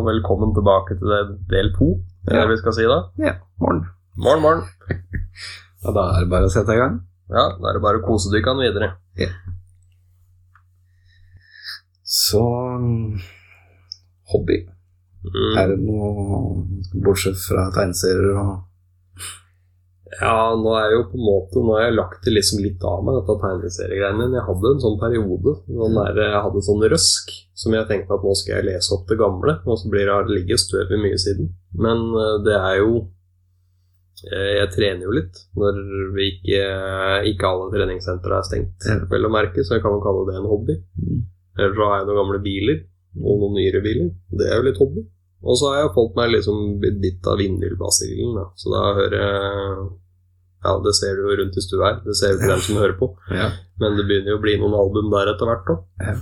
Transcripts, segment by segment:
Og velkommen tilbake til del to, er det Ja. vi skal si da. Ja, morgen. Morgen, morgen. ja, da er det bare å sette i gang. Ja, da er det bare å kose dykkene videre. Så hobby. Mm. Er det noe bortsett fra tegneserier og Ja, nå er jo på en måte Nå har jeg lagt det liksom litt av meg, dette tegneseriegreiene. Jeg hadde en sånn periode sånn der jeg hadde sånn røsk som jeg tenkte at nå skal jeg lese opp det gamle, og så blir det ligget støv i mye siden. Men eh, det er jo eh, Jeg trener jo litt når vi ikke, ikke alle treningssentre er stengt, vel å merke, så jeg kan jo kalle det en hobby. Mm. Eller så har jeg noen gamle biler, og noen nyere biler. Det er jo litt hobby. Og så har jeg fått meg liksom bitt av vindmyllbasillen. Så da hører jeg Ja, det ser du jo rundt i stua her. Det ser jo ikke den som hører på. Ja. Men det begynner jo å bli noen album der etter hvert. Ja.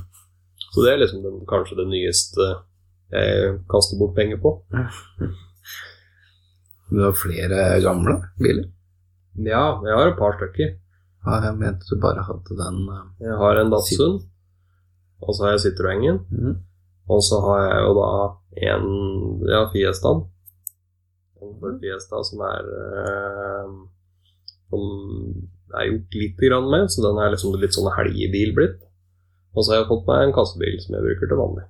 Så det er liksom den, kanskje det nyeste jeg kaster bort penger på. Du har flere gamle biler? Ja, jeg har et par stykker. Ja, jeg mente du bare hadde den uh, Jeg har en Datsun, og så har jeg Citroengen. Mm. Og så har jeg jo da en ja, Fiestaen. En Fiesta som er eh, Som er gjort lite grann med, så den er liksom litt sånn helgebil blitt. Og så har jeg fått meg en kassebil som jeg bruker til vanlig.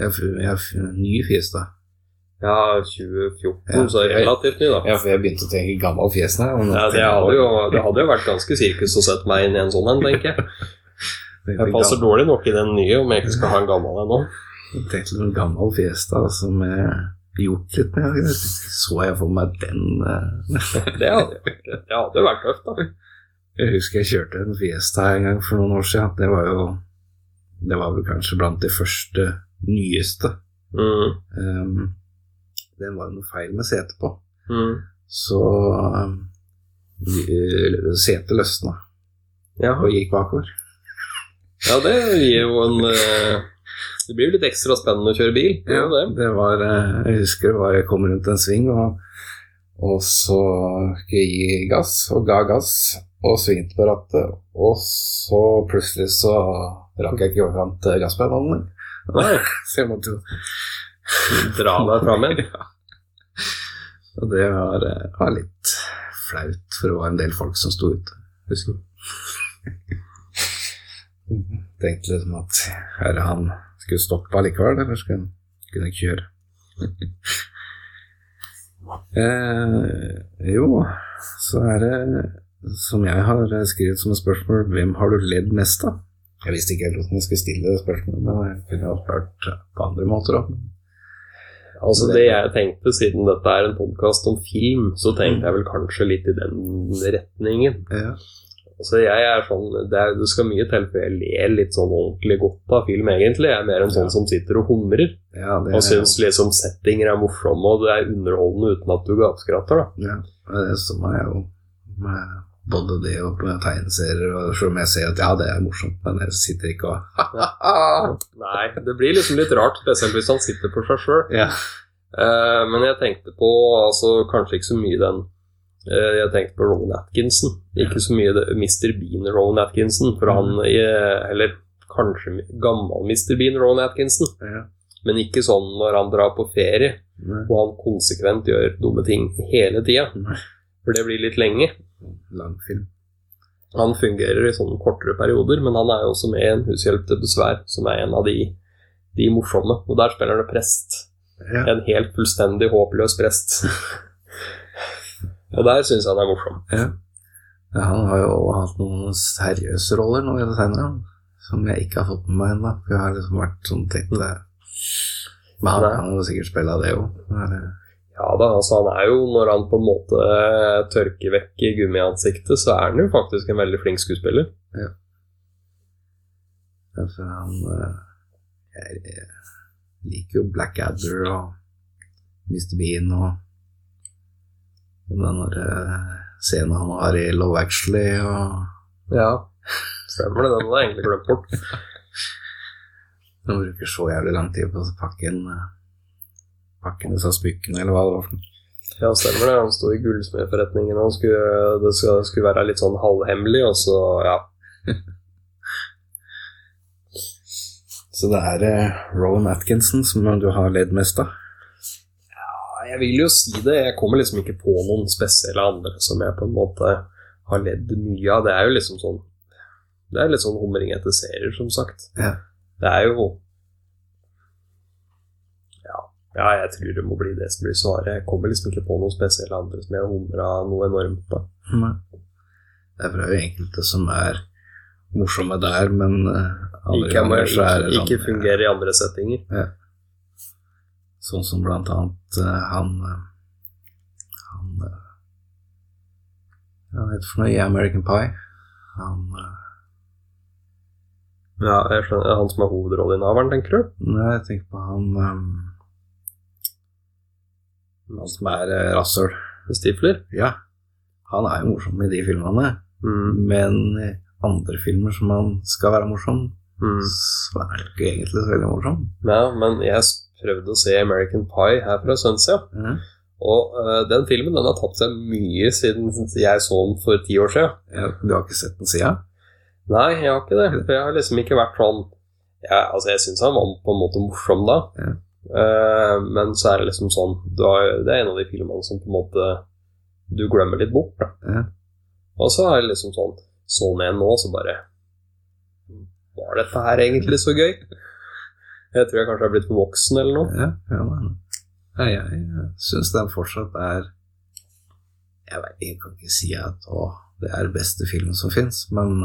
Har fu- jeg har ny fjes, da. Ja, 2014, Ja, så relativt ny, da. Ja, for jeg begynte å tenke gammel fjes nå Ja, det, hadde jo, det hadde jo vært ganske sirkus å sette meg inn i en sånn en, tenker jeg. Jeg passer dårlig nok i den nye om jeg ikke skal ha en gammel en nå. tenkte en gammel da som jeg gjort litt med. Så jeg for meg den eh, Det hadde, det hadde vært tøft, da. Jeg husker jeg kjørte en Fiesta en gang for noen år siden. Det var jo Det var vel kanskje blant de første nyeste. Mm, Um, den var jo noe feil med setet på. mm. Så um, setet løsna Ja. og gikk bakover. ja, det gir jo en eh, Det blir jo litt ekstra spennende å kjøre bil. det er det. det var eh, Jeg husker det var jeg kom rundt en sving, og, og så skulle jeg gi gass, og ga gass, og svingte på rattet, og så plutselig så rakk jeg ikke fram til gasspedalen. Så jeg måtte jo Dra deg fram igjen. Og det var, eh, var litt flaut, for det var en del folk som sto ute, husker du. Tenkte liksom at her er han skulle stoppe allikevel, eller skulle han kunne jeg kjøre? eh, jo, så er det som jeg har skrevet som et spørsmål, hvem har du ledd mest av? Jeg visste ikke helt hvordan jeg skulle stille det spørsmålet, men jeg kunne ha spurt på andre måter òg. Altså Det jeg tenkte, siden dette er en podkast om film, så tenkte jeg vel kanskje litt i den retningen. Ja. Altså jeg er sånn, det, er, det skal mye til før jeg ler litt sånn ordentlig godt av film, egentlig. Jeg er mer en sånn som sitter og humrer, Ja, det og syns liksom settinger er morsomme, og det er underholdende uten at du gapskratter, da. Ja, og det som er jo med både det og tegneserier, og selv om jeg ser at ja, det er morsomt, men jeg sitter ikke og Nei, det blir liksom litt rart, spesielt hvis han sitter for seg sjøl. Ja. men jeg tenkte på altså kanskje ikke så mye den Jeg tenkte på Rowan Atkinson. Ikke så mye det, Mr. Bean Rowan Atkinson, for han eh, Eller kanskje gammel Mr. Bean Rowan Atkinson, ja. men ikke sånn når han drar på ferie Nei. og han konsekvent gjør dumme ting hele tida. For det blir litt lenge. Langfilm. Han fungerer i sånne kortere perioder, men han er jo også med i En hushjelp til besvær, som er en av de, de morsomme. Og der spiller han prest. Ja. En helt fullstendig håpløs prest. og der syns jeg han er morsom. ja. Ja, Han har jo hatt noen seriøse roller nå i det senere, som jeg ikke har fått med meg ennå. For jeg har liksom vært sånn tenkt det Men han kan jo sikkert spille av det òg. Ja da, altså han er jo, når han på en måte tørker vekk gummiansiktet, så er han jo faktisk en veldig flink skuespiller. For han eh, jeg, liker jo Blackadder og Mr. Bean og den der eh, scenen han har i Love Actually og Ja, stemmer det. Den hadde jeg egentlig glemt bort. Han bruker så jævlig lang tid på å pakke inn eh, pakke disse smykkene, eller hva det var for noe. Ja, stemmer det. Han sto i gullsmedforretningen og skulle, det skulle være litt sånn halvhemmelig, og så, ja Så det er eh, Rowan Atkinson som du har ledd mest av? Jeg vil jo si det. Jeg kommer liksom ikke på noen spesielle andre som jeg på en måte har ledd mye av. Det er jo liksom sånn Det er litt sånn humring etter serier, som sagt. Ja. Det er jo ja, ja, jeg tror det må bli det som blir svaret. Jeg kommer liksom ikke på noen spesielle andre som jeg humra noe enormt på. Nei. Det er jo enkelte som er morsomme der, men uh, Ikke, ganger er ikke, ikke sånn, fungerer i andre settinger. Ja. Sånn som blant annet eh, han eh, Han eh, Hva han heter for noe i American Pie? Han Ja, jeg skjønner. Han som er hovedrolleinnehaveren, tenker du? Nei, jeg tenker på han um, Han som er uh, rasshøl. Stifler? Ja, han er jo morsom i de filmene, Mm. men i andre filmer som han skal være morsom, Mm. så er det ikke egentlig så veldig morsom. Ja, men jeg prøvde å se American Pie her fra Sunset, Ja. og uh, den filmen den har tatt seg mye siden jeg så den for ti år siden. Ja, du har ikke sett den siden? Nei, jeg har ikke det. For jeg har liksom ikke vært sånn jeg, Altså, jeg syns han var på en måte morsom da, Ja. uh, men så er det liksom sånn har, Det er en av de filmene som på en måte du glemmer litt bort, da. Ja. Og så er det liksom sånn Så den nå, så bare Var dette her egentlig så gøy? Jeg tror jeg kanskje har blitt voksen eller noe. Ja, ja, jeg, syns den fortsatt er Jeg vet, jeg kan ikke si at å, det er den beste filmen som fins, men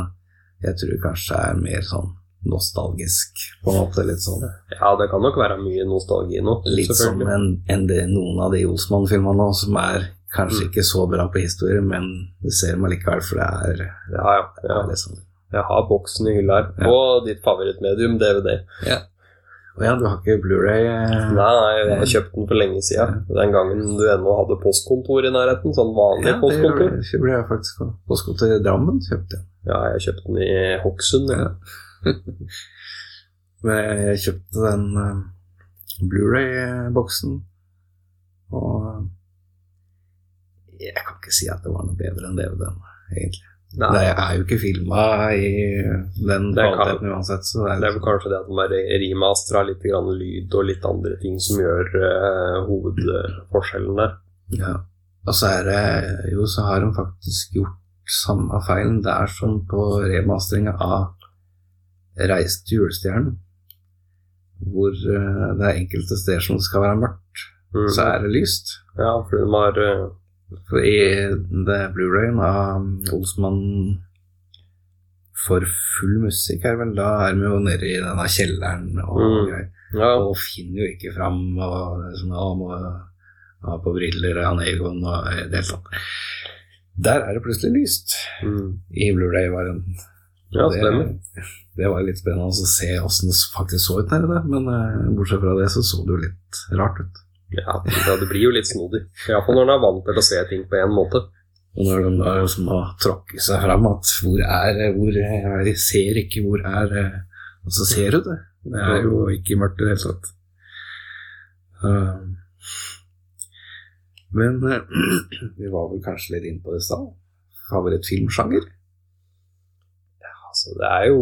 jeg tror kanskje det er mer sånn nostalgisk, på en måte. Litt sånn, Ja, det kan nok være mye nostalgi nå. litt som en, en, det noen av de Olsmann-filmene som er kanskje Mm. ikke så bra på historie, men du ser dem allikevel, for det er, Ja, ja. det ja. er liksom Jeg har boksen i hylla her. Ja. Og ditt favorittmedium, DVD. Å ja, du har ikke Blu-ray? eh? Nei, jeg har kjøpt den for lenge siden. Den gangen du ennå hadde postkontor i nærheten. Sånn vanlig Ja, det Ja, det kjøpte jeg faktisk på. Postkontor i Drammen kjøpte jeg. Ja, jeg kjøpte den i Hokksund. Ja. Men jeg kjøpte den eh, Blu-ray-boksen, og jeg kan ikke si at det var noe bedre enn DVD-en, egentlig. Nei, Det er jo ikke filma i den kvaliteten uansett, så det er, det vel kanskje det at den bare remastera litt lyd og litt andre ting som gjør uh, hovedforskjellen der. ja. Og så er det jo, så har de faktisk gjort samme feilen der som på remasteringa av Reis til julestjernen, hvor uh, det er enkelte steder som skal være mørkt, mm. så er det lyst. Ja, for de har For i det Blu-rayen av Olsmann for full musikk her, vel, da er vi jo nede i denne kjelleren og Mm. greier. Ja, Og finner jo ikke fram og er sånn, å, må ha på briller og Egon og i det hele tatt. Der er det plutselig lyst mm. i Blu-ray-varianten. ja det, det var litt spennende å se åssen det faktisk så ut nede der, men eh, bortsett fra det så så det jo litt rart ut. Ja, ja, det blir jo litt snodig. Iallfall når en er vant til å se ting på én måte. Og når de da liksom har tråkket seg fram at hvor er hvor er, Jeg ser ikke hvor er eh, Og så ser du det. Det er jo ikke mørkt i det hele tatt. Uh, men eh, vi var vel kanskje litt inne på det i stad. Favorittfilmsjanger? Altså, det er jo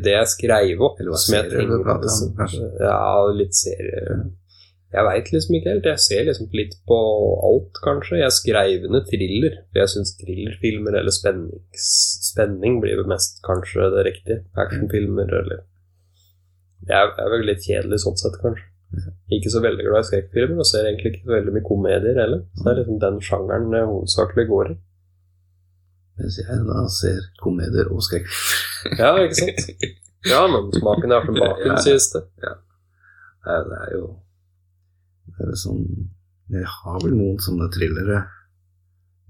det jeg skrev opp, Eller hva som jeg serier du tenker prater om, kanskje? Ja, litt serie. Jeg veit liksom ikke helt. Jeg ser liksom litt på alt, kanskje. Jeg skrev ned thriller, for jeg syns thrillerfilmer eller spennings, spenning blir vel mest kanskje det riktige. Actionfilmer eller Jeg er, vel litt kjedelig sånn sett, kanskje. Ikke så veldig glad i skrekkfilmer, og ser egentlig ikke veldig mye komedier heller. Så det er liksom den sjangeren jeg hovedsakelig går i. Mens jeg da ser komedier og skrekk. Ja, ikke sant? Ja, men smaken er som baken, Ja. sies det. Nei, Det er jo det er sånn Jeg har vel noen sånne thrillere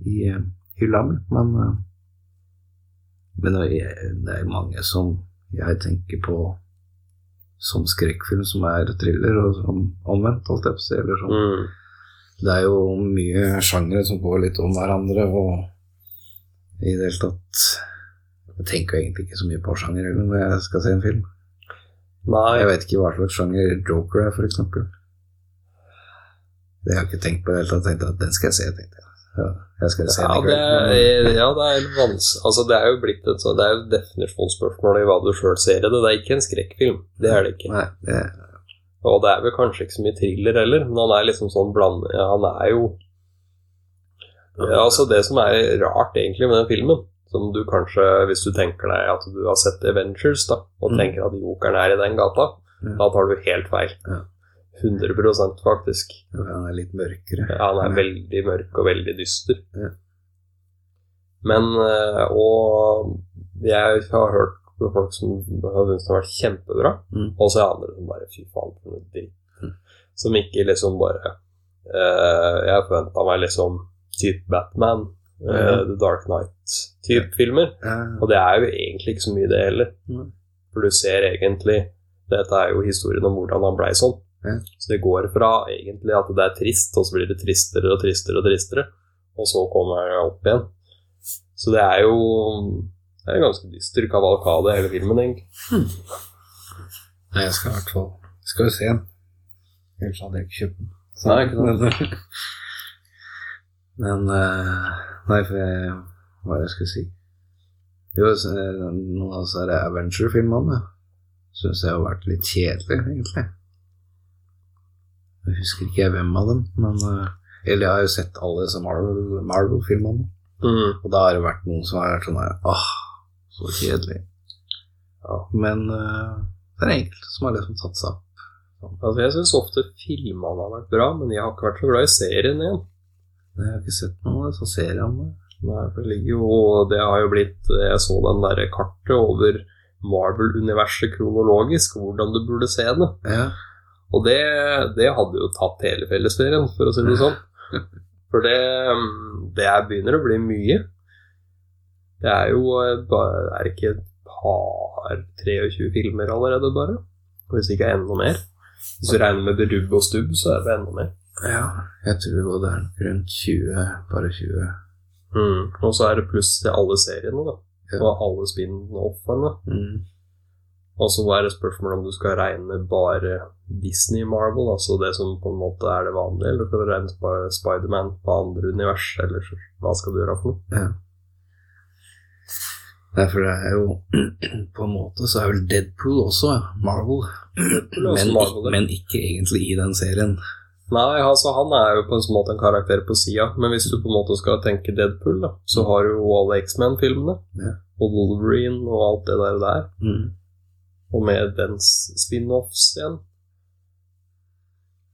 i eh, hylla mi, men eh, Men det er, mange som jeg tenker på som skrekkfilm, som er thriller, og som omvendt, holdt jeg på å si. Eller sånn. Mm. Det er jo mye sjangere som går litt om hverandre, og i det hele tatt Jeg tenker egentlig ikke så mye på sjanger heller når jeg skal se en film. Nei, Jeg vet ikke hva slags sjanger Joker er, eksempel. Det har jeg ikke tenkt på i det hele tatt. Tenkte at den skal jeg se, tenkte jeg. Ja, jeg skal se Ja, det er, ja, det er vanskelig Altså, det er jo blitt et så Det er jo definisjonsspørsmål i hva du sjøl ser i det. Det er ikke en skrekkfilm. Det er det ikke. Nei, det, Og det er vel kanskje ikke så mye thriller heller, men han er liksom sånn bland... Ja, han er jo ja, Altså, det som er rart egentlig med den filmen, som du kanskje, hvis du tenker deg at du har sett Avengers, da, og Mm. tenker at jokeren er i den gata, Ja. da tar du helt feil. Ja. 100 faktisk. han er litt mørkere. Ja, han er veldig mørk og veldig dyster. Ja. Men eh, Og jeg har hørt på folk som har syntes det har vært kjempebra, Mm. og så er andre som bare Fy faen, for noe dritt. Mm. Som ikke liksom bare uh, Jeg forventa meg liksom type Batman, Ja. The Dark Knight-type filmer. Ja, Og det er jo egentlig ikke så mye, det heller. Nei. For du ser egentlig Dette er jo historien om hvordan han blei sånn. Ja. Så det går fra egentlig at det er trist, og så blir det tristere og tristere og tristere, og så kommer det opp igjen. Så det er jo det er en ganske dyster kavalkade, hele filmen, egentlig. Nei, jeg skal i hvert fall Skal jo se den. Ellers hadde jeg ikke kjøpt den. Så- Nei, ikke sant. Men, eh, Nei, for jeg Hva er det jeg skulle si? Jo, eh, noen av disse Avenger-filmene syns jeg har vært litt kjedelige, egentlig. Husker ikke jeg hvem av dem, men eh, Eller jeg har jo sett alle disse Marvel- Marvel-filmene. Mm. Og da har det vært noen som har vært sånn her Åh, så kjedelig. Ja, men eh, det er enkelte som har liksom tatt seg opp. Altså, jeg syns ofte filmene har vært bra, men jeg har ikke vært så glad i serien igjen. Jeg har ikke sett noen av om det. Nei, for det ligger jo Det har jo blitt Jeg så den derre kartet over Marvel-universet kronologisk, hvordan du burde se det. Ja. Og det, det hadde jo tatt hele fellesferien, for å si det sånn. For det, det er, begynner å bli mye. Det er jo eh, Er det ikke et par 23 filmer allerede, bare? Hvis ikke er enda mer. Hvis du regner med rubb og Stubb, så er det enda mer. ja. Jeg tror det er rundt 20, bare 20. Mm. Og så er det pluss til alle seriene, da. Ja. Og alle spin-offene. Mm. Og så er det spørsmålet om du skal regne bare Disney Marvel, altså det som på en måte er det vanlige, eller skal du regne Sp- Spiderman på andre univers, eller så- hva skal du gjøre for noe? Ja. Nei, for det er jo På en måte så er vel Deadpool også Marvel, er også men, Marvel, men ikke egentlig i den serien. Nei, altså han er jo på en måte en karakter på sida, men hvis du på en måte skal tenke Deadpool, da, så har du jo alle X-Men-filmene, Ja. og Wolverine og alt det der der, Mm. Og med dens spin-offs igjen.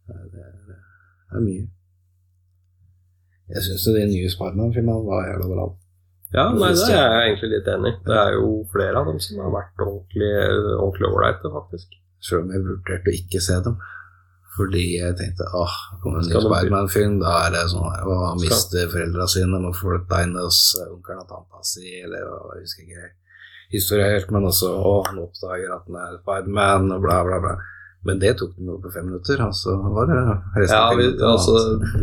Det er, det er mye. Jeg syns de nye Spiderman-filmene var jævla bra. Ja, nei, det er jeg egentlig litt enig i. Det er jo flere av dem som har vært ordentlig ålreite, faktisk. Selv om jeg vurderte å ikke se dem. Fordi jeg tenkte åh, kommer en ny Spiderman-film, da er det sånn å miste foreldra sine, må flytte inn hos onkelen og tanta si, eller hva, jeg husker ikke historien men også å, han oppdager at han er Spiderman, og bla, bla, bla. Men det tok dem jo på fem minutter, og så var det resten Ja, vi, altså,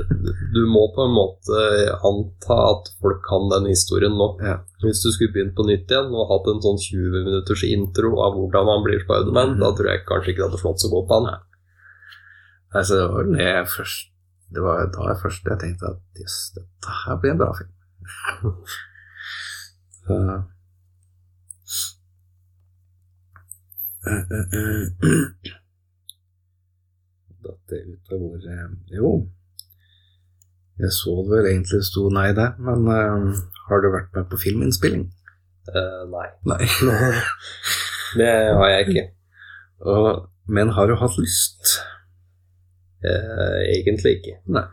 du må på en måte anta at folk kan den historien nå. Ja. Hvis du skulle begynt på nytt igjen og hatt en sånn 20 minutters intro av hvordan han blir Spiderman, Mhm. da tror jeg kanskje ikke det hadde slått så godt an. Altså, det var det først Det var da jeg først jeg tenkte at jøss, dette her blir en bra film. Så Eh, eh, eh. Datt det ut av hvor eh, Jo, jeg så det vel egentlig sto nei der, men uh, har du vært med på filminnspilling? Uh, nei. Nei. Det har jeg ikke. Og, men har du hatt lyst? Uh, egentlig ikke. Nei.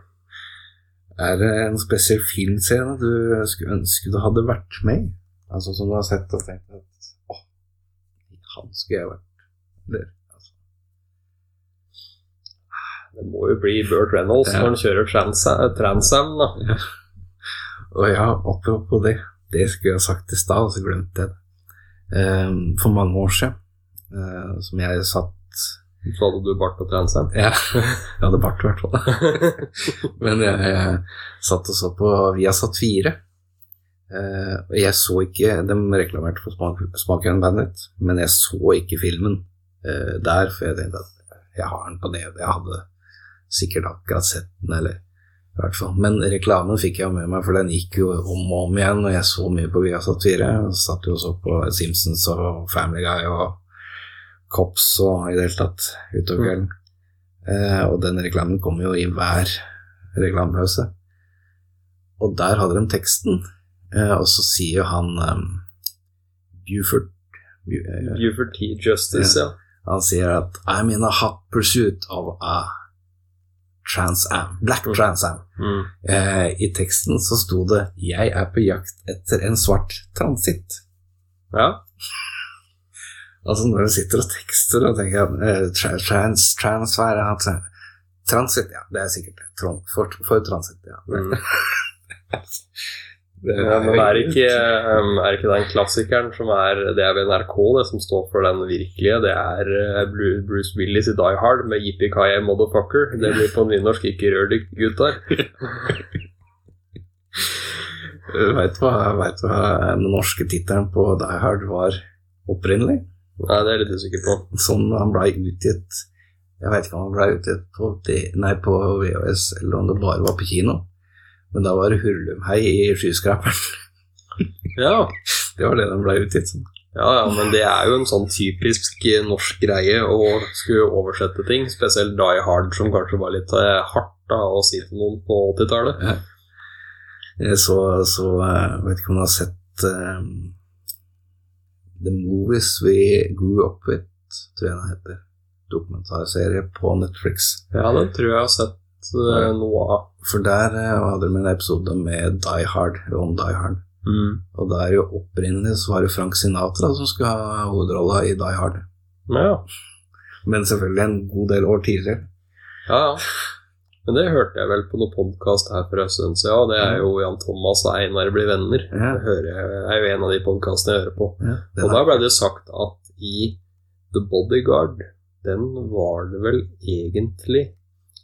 Er det en spesiell filmscene du skulle ønske du hadde vært med i? Altså som du har sett og tenkt at åh, han skulle jeg vært Eller altså. Det må jo bli Burt Reynolds Ja. når han kjører Trans- Transam, da. Og ja, apropos det, det skulle jeg ha sagt i stad, og så glemte jeg det. Um, for mange år siden, uh, som jeg satt Så hadde du bart på Transam. Ja, jeg hadde bart i hvert fall. Men jeg, jeg satt og så på Vi har satt fire. og jeg så ikke De reklamerte for Smak, Smak and Bandit, men jeg så ikke filmen eh, der, for jeg tenkte at jeg har den på DVD. Jeg hadde sikkert akkurat sett den, eller I hvert fall. Men reklamen fikk jeg med meg, for den gikk jo om og om igjen. Og jeg så mye på Viasat 4. Jeg satt jo og så på Simpsons og Family Guy og Cops og i det hele tatt utover kvelden. Eh, og den reklamen kom jo i hver reklamepause. Og der hadde de teksten, Uh, og så sier jo han um, Buford Buford T. Justice, ja. Han sier at I'm in a hot pursuit of a Trans Am. Black Mm. Trans Am. Mm. Eh, I teksten så sto det 'Jeg er på jakt etter en svart transitt'. Ja. Altså når du sitter og tekster og tenker at eh, tra trans, transfer ja, det er sikkert det. For, for transitt, ja. Mm. Det Ja, men er ikke, um, er ikke den klassikeren som er Det er ved NRK, det som står for den virkelige. Det er uh, Bruce Willis i Die Hard med Jippi Kaye Motherfucker. Det blir på nynorsk ikke rør dykk, gutter. Veit du hva, vet hva den norske tittelen på Die Hard var opprinnelig? Nei, det er jeg litt usikker på. Sånn han blei utgitt Jeg veit ikke om han blei utgitt på, nei, på VHS, eller om det bare var på kino. Men da var det Hurlumhei i skyskraperen. Ja. Det var det den blei utgitt som. ja, ja, men det er jo en sånn typisk eh, norsk greie å skulle oversette ting. Spesielt Die Hard, som kanskje var litt eh, hardt da, å si til noen på 80-tallet. Ja. så, så jeg vet ikke om du har sett um, The Movies We Grew Up With, tror jeg den heter. Dokumentarserie på Netflix. Ja, den tror jeg har sett eh, noe av. For der eh, hadde de en episode med Die Hard, om Die Hard. Mm. Og der jo opprinnelig så var det Frank Sinatra som skulle ha hovedrolla i Die Hard. Ja, Men selvfølgelig en god del år tidligere. ja, ja. Men det hørte jeg vel på noen podkast her for en stund siden, Ja, det er jo Jan Thomas og Einar blir venner. Ja. Det er jo en av de podkastene jeg hører på. Ja, Og da ble det sagt at i The Bodyguard, den var det vel egentlig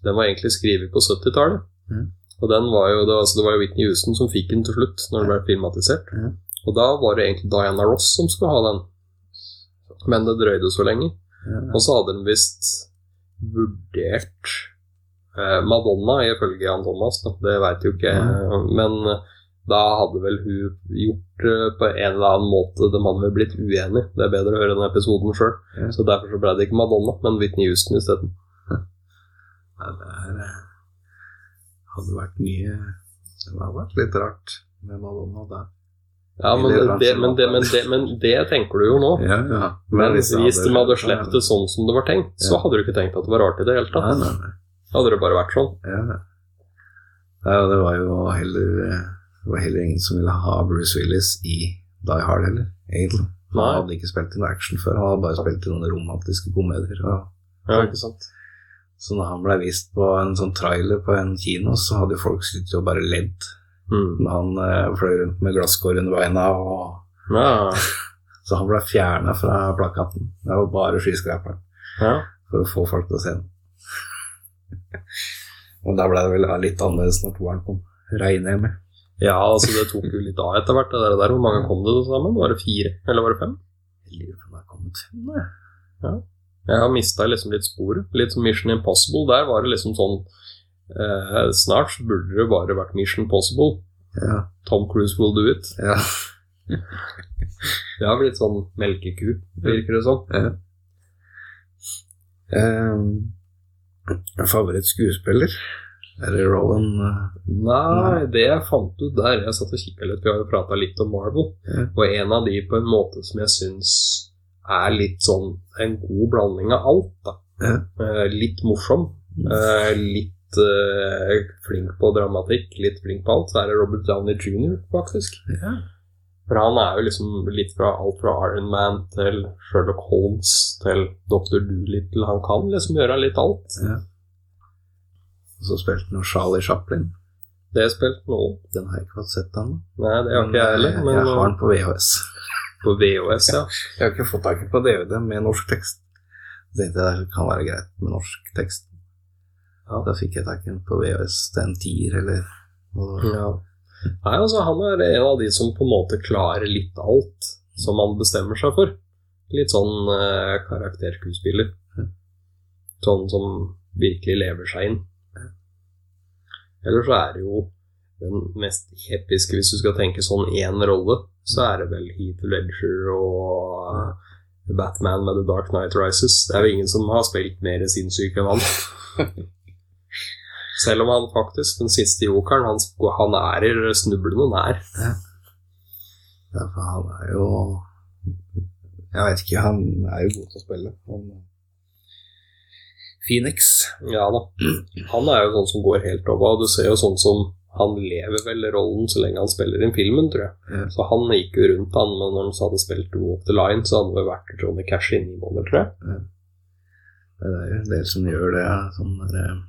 Den var egentlig skrevet på 70-tallet. Mm. Og den var jo, det, altså det var jo Whitney Houston som fikk den til slutt, når den ble filmatisert. Mm. Og da var det egentlig Diana Ross som skulle ha den. Men det drøyde så lenge. Mm. Og så hadde de visst vurdert eh, Madonna, ifølge Jan Thomas. Da. Det veit jo ikke jeg. Men eh, da hadde vel hun gjort det på en eller annen måte. De hadde vel blitt uenige. Det er bedre å høre den episoden sjøl. Ja. Så derfor så ble det ikke Madonna, men Whitney Houston isteden. Ja, det er, eh, hadde vært mye Det hadde vært litt rart med Madonna der. Ja, men det, men, det, men, det, men det tenker du jo nå. Ja, ja. Men hvis de hadde sluppet det sånn som det var tenkt, så hadde du ikke tenkt at det var rart i det hele tatt. nei, nei. nei. hadde det bare vært sånn. Ja. ja, det var jo heller Det var heller ingen som ville ha Bruce Willis i Die Hard heller, egentlig. Han hadde ikke spilt i noe action før, han hadde bare spilt i noen romantiske komedier. Og, Ja, ikke sant? Så når han ble vist på en sånn trailer på en kino, så hadde folk sittet og bare ledd Mm. når han eh, fløy rundt med glasskår under beina. Og, Ja, så han ble fjerna fra plakaten. Det var bare skyskraperen ja. for å få folk til å se den. og da ble det vel litt annerledes når toeren kom, regner jeg med. Ja, altså det tok jo litt av etter hvert. Det der. Hvor mange kom det sammen? Var det fire? Eller var det fem? Jeg lurer på om det har kommet fem, jeg. Jeg har mista liksom litt sporet. Litt som Mission Impossible. Der var det liksom sånn eh, Snart så burde det bare vært Mission Possible. Ja, Tom Cruise will do it. ja. Det har blitt sånn melkeku, virker det som. ja. Eh, Favorittskuespiller? Er det Rowan? eh, Nei, det jeg fant ut der Jeg satt og kikka litt, vi har jo prata litt om Marvel. Ja. Og en av de på en måte som jeg syns er litt sånn en god blanding av alt. da. Ja. Eh, litt morsom, eh, litt eh, flink på dramatikk, litt flink på alt, så er det Robert Downey jr., faktisk. Ja. For han er jo liksom litt fra alt fra Iron Man til Sherlock Holmes til Dr. Doolittle. Han kan liksom gjøre litt alt. ja. Og så spilte han jo Charlie Chaplin. Det spilte han òg. Den har jeg ikke fått sett ennå. Nei, det har ikke jeg heller, men jeg har den på VHS. På VHS, ja. Jeg har ikke fått tak i på DVD med norsk tekst. Så tenkte jeg det kan være greit med norsk tekst. Ja, Da fikk jeg tak i den på VHS til en tier, eller ja. Nei, altså, han er en av de som på en måte klarer litt alt som han bestemmer seg for. Litt sånn eh, karakterskuespiller. Sånn som virkelig lever seg inn. Eller så er det jo den mest episke, hvis du skal tenke sånn én rolle, så er det vel Heath Ledger og uh, Batman med The Dark Night Rises. Det er jo ingen som har spilt mer sinnssyk enn han. Selv om han faktisk, den siste jokeren, han, han er snublende nær. Ja. ja, for han er jo Jeg vet ikke, han er jo god til å spille. Han, Phoenix. Ja da. Han er jo sånn som går helt over. Du ser jo sånn som han lever vel rollen så lenge han spiller inn filmen, tror jeg. Mm. Så han gikk jo rundt, han, men når han så hadde spilt Walk the Line, så hadde det vært Johnny Cash i ni måneder, tror jeg. Det er jo en del som gjør det. Sånn der, eh,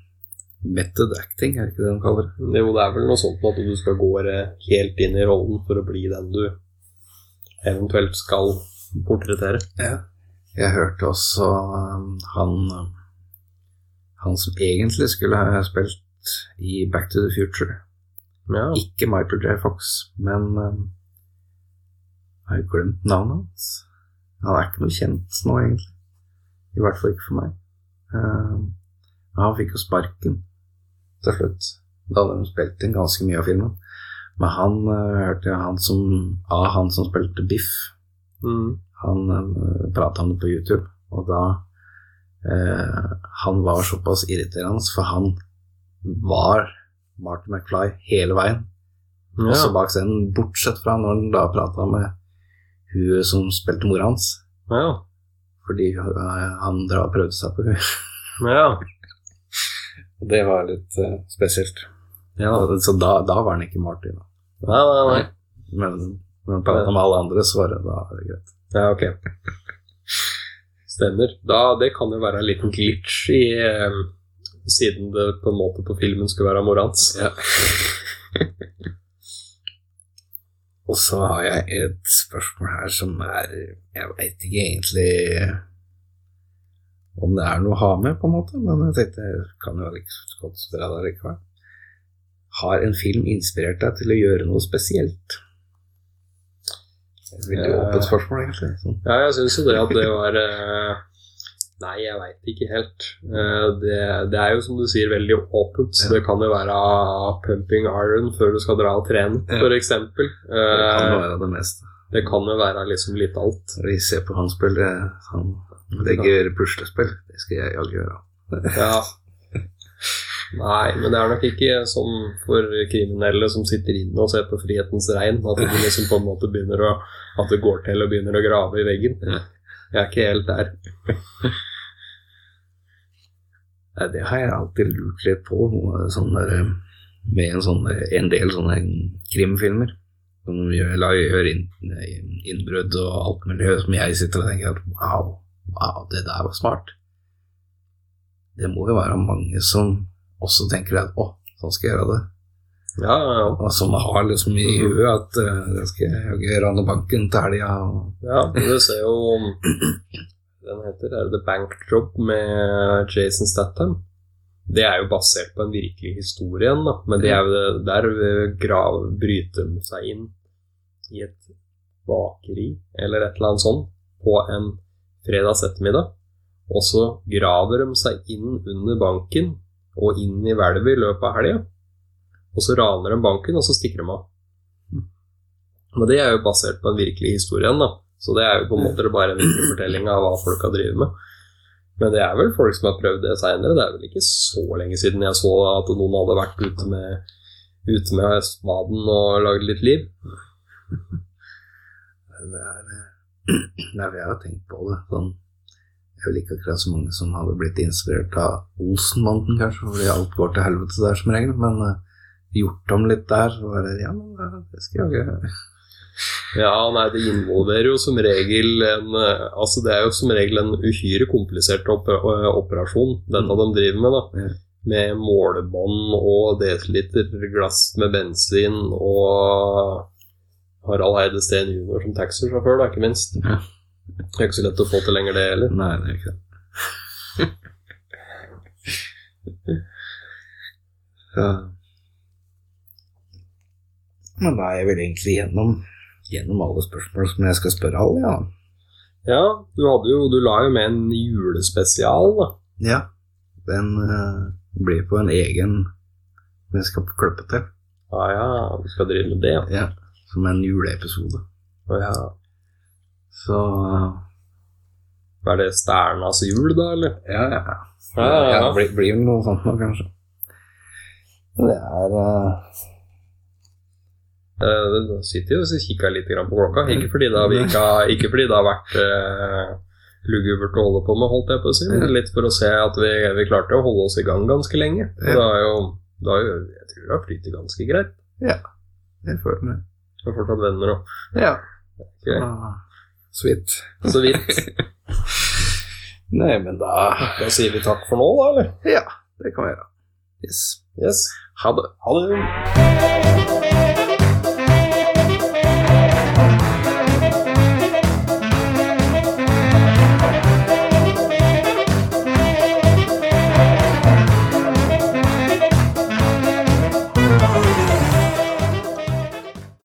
method acting, er det ikke det de kaller det? Jo, det er vel noe sånt at du skal gå eh, helt inn i rollen for å bli den du eventuelt skal portrettere. Ja. Jeg hørte også um, han um, Han som egentlig skulle ha spilt i Back to the Future. Ja. Ikke Michael J. Fox, men um, Jeg har jo glemt navnet hans. Han er ikke noe kjent nå, egentlig. I hvert fall ikke for meg. Um, han fikk jo sparken til slutt. Da hadde de spilt inn ganske mye av filmen. Men han uh, hørte jeg han som av han som spilte Biff. Mm. Han uh, prata om det på YouTube, og da uh, Han var såpass irriterende, for han var Marty McFly hele veien, også Ja. bak scenen, bortsett fra når han da prata med hun som spilte mora hans, Ja. fordi eh, han dra og prøvde seg på hun. ja. Det var litt uh, spesielt. ja. Så da, da var han ikke Marty, da. Nei, nei, nei. Men han prata med alle andre, så var det, da greit. Ja, ok. Stemmer. Da, det kan jo være en liten glitch i eh, Siden det på en måte på filmen skulle være morans. Ja. Og så har jeg et spørsmål her som er Jeg veit ikke egentlig om det er noe å ha med, på en måte, men jeg tenkte jeg kan jo like godt spørre deg likevel. Har en film inspirert deg til å gjøre noe spesielt? Et veldig Eh. åpent spørsmål, egentlig. Sånn. Ja, jeg syns jo det at det var eh, Nei, jeg veit ikke helt. Eh, det, det er jo som du sier veldig åpent. så. Det kan jo være pumping iron før du skal dra og trene, Ja. eksempel. Det kan jo være det meste. det kan jo være liksom litt alt. Vi ser på han spiller Han legger puslespill. Det skal jeg jaggu gjøre. Ja. Nei, men det er nok ikke sånn for kriminelle som sitter inne og ser på Frihetens regn, at de liksom på en måte begynner å At det går til og begynner å grave i veggen. Jeg er ikke helt der. Det har jeg alltid lurt litt på, sånn der, eh, med en, sånn, en del sånne krimfilmer. Som gjør, gjør innbrudd og alt mulig, som jeg sitter og tenker at wow, wow, det der var smart. Det må jo være mange som også tenker at å, sånn skal jeg gjøre det. Ja, ja. Og som har liksom i huet at uh, det skal jeg gjøre rane banken til helga. Ja, du ser jo Den heter er det The Bank Job med Jason Statham. Det er jo basert på en virkelig historie igjen, da. Men det er jo der grav, bryter de seg inn i et bakeri eller et eller annet sånt på en fredags ettermiddag. Og så graver de seg inn under banken og inn i hvelvet i løpet av helga. Og så raner de banken, og så stikker de av. Men det er jo basert på en virkelig historie igjen, da. Så det er jo på en måte bare en viderefortelling av hva folk har drevet med. Men det er vel folk som har prøvd det seinere. Det er vel ikke så lenge siden jeg så at noen hadde vært ute med, ute med spaden og lagd litt liv. Det er, nei, jeg har tenkt på det. Sånn, det er vel ikke akkurat så mange som hadde blitt inspirert av Olsenbanden, kanskje, fordi alt går til helvete der som regel, men uh, gjort om litt der, så var det ja, ja, det skal jeg gjøre. Ja, nei, det involverer jo som regel en eh, Altså, det er jo som regel en uhyre komplisert eh, operasjon, dette de driver med, da. Ja. Med målebånd og desiliter glass med bensin og Harald Heide Steen jr. som taxisjåfør, da, ikke minst. Ja. Det er ikke så lett å få til lenger, det heller. Nei, det er ikke det. ja. Men da er jeg vel egentlig gjennom, gjennom alle spørsmål som jeg skal spørre alle, ja. Ja, du hadde jo Du la jo med en julespesial, da. Ja, den uh, blir på en egen vi skal klippe til. Ja, ja, du skal drive med det, ja. Ja, som en juleepisode. Å, ja. Så Er det Sternas jul, da, eller? ja, ja. Ja, ja, ja. det blir, blir vel noe sånt nå, kanskje. Det er eh, Da sitter jeg og kikker litt på klokka. Ikke fordi det har, virka, ikke fordi det har vært uh, lugubert å holde på med, holdt jeg på å si, men litt for å se at vi, vi klarte å holde oss i gang ganske lenge. Ja. det har jo, det er jo Jeg tror det har flyttet ganske greit. Ja, jeg føler det. Du har fortsatt venner òg. Ja. Okay. Ah, Så vidt. Så vidt. Nei, men da Da sier vi takk for nå, da, eller? Ja, det kan vi gjøre. Yes. Yes. Ha det. Ha det.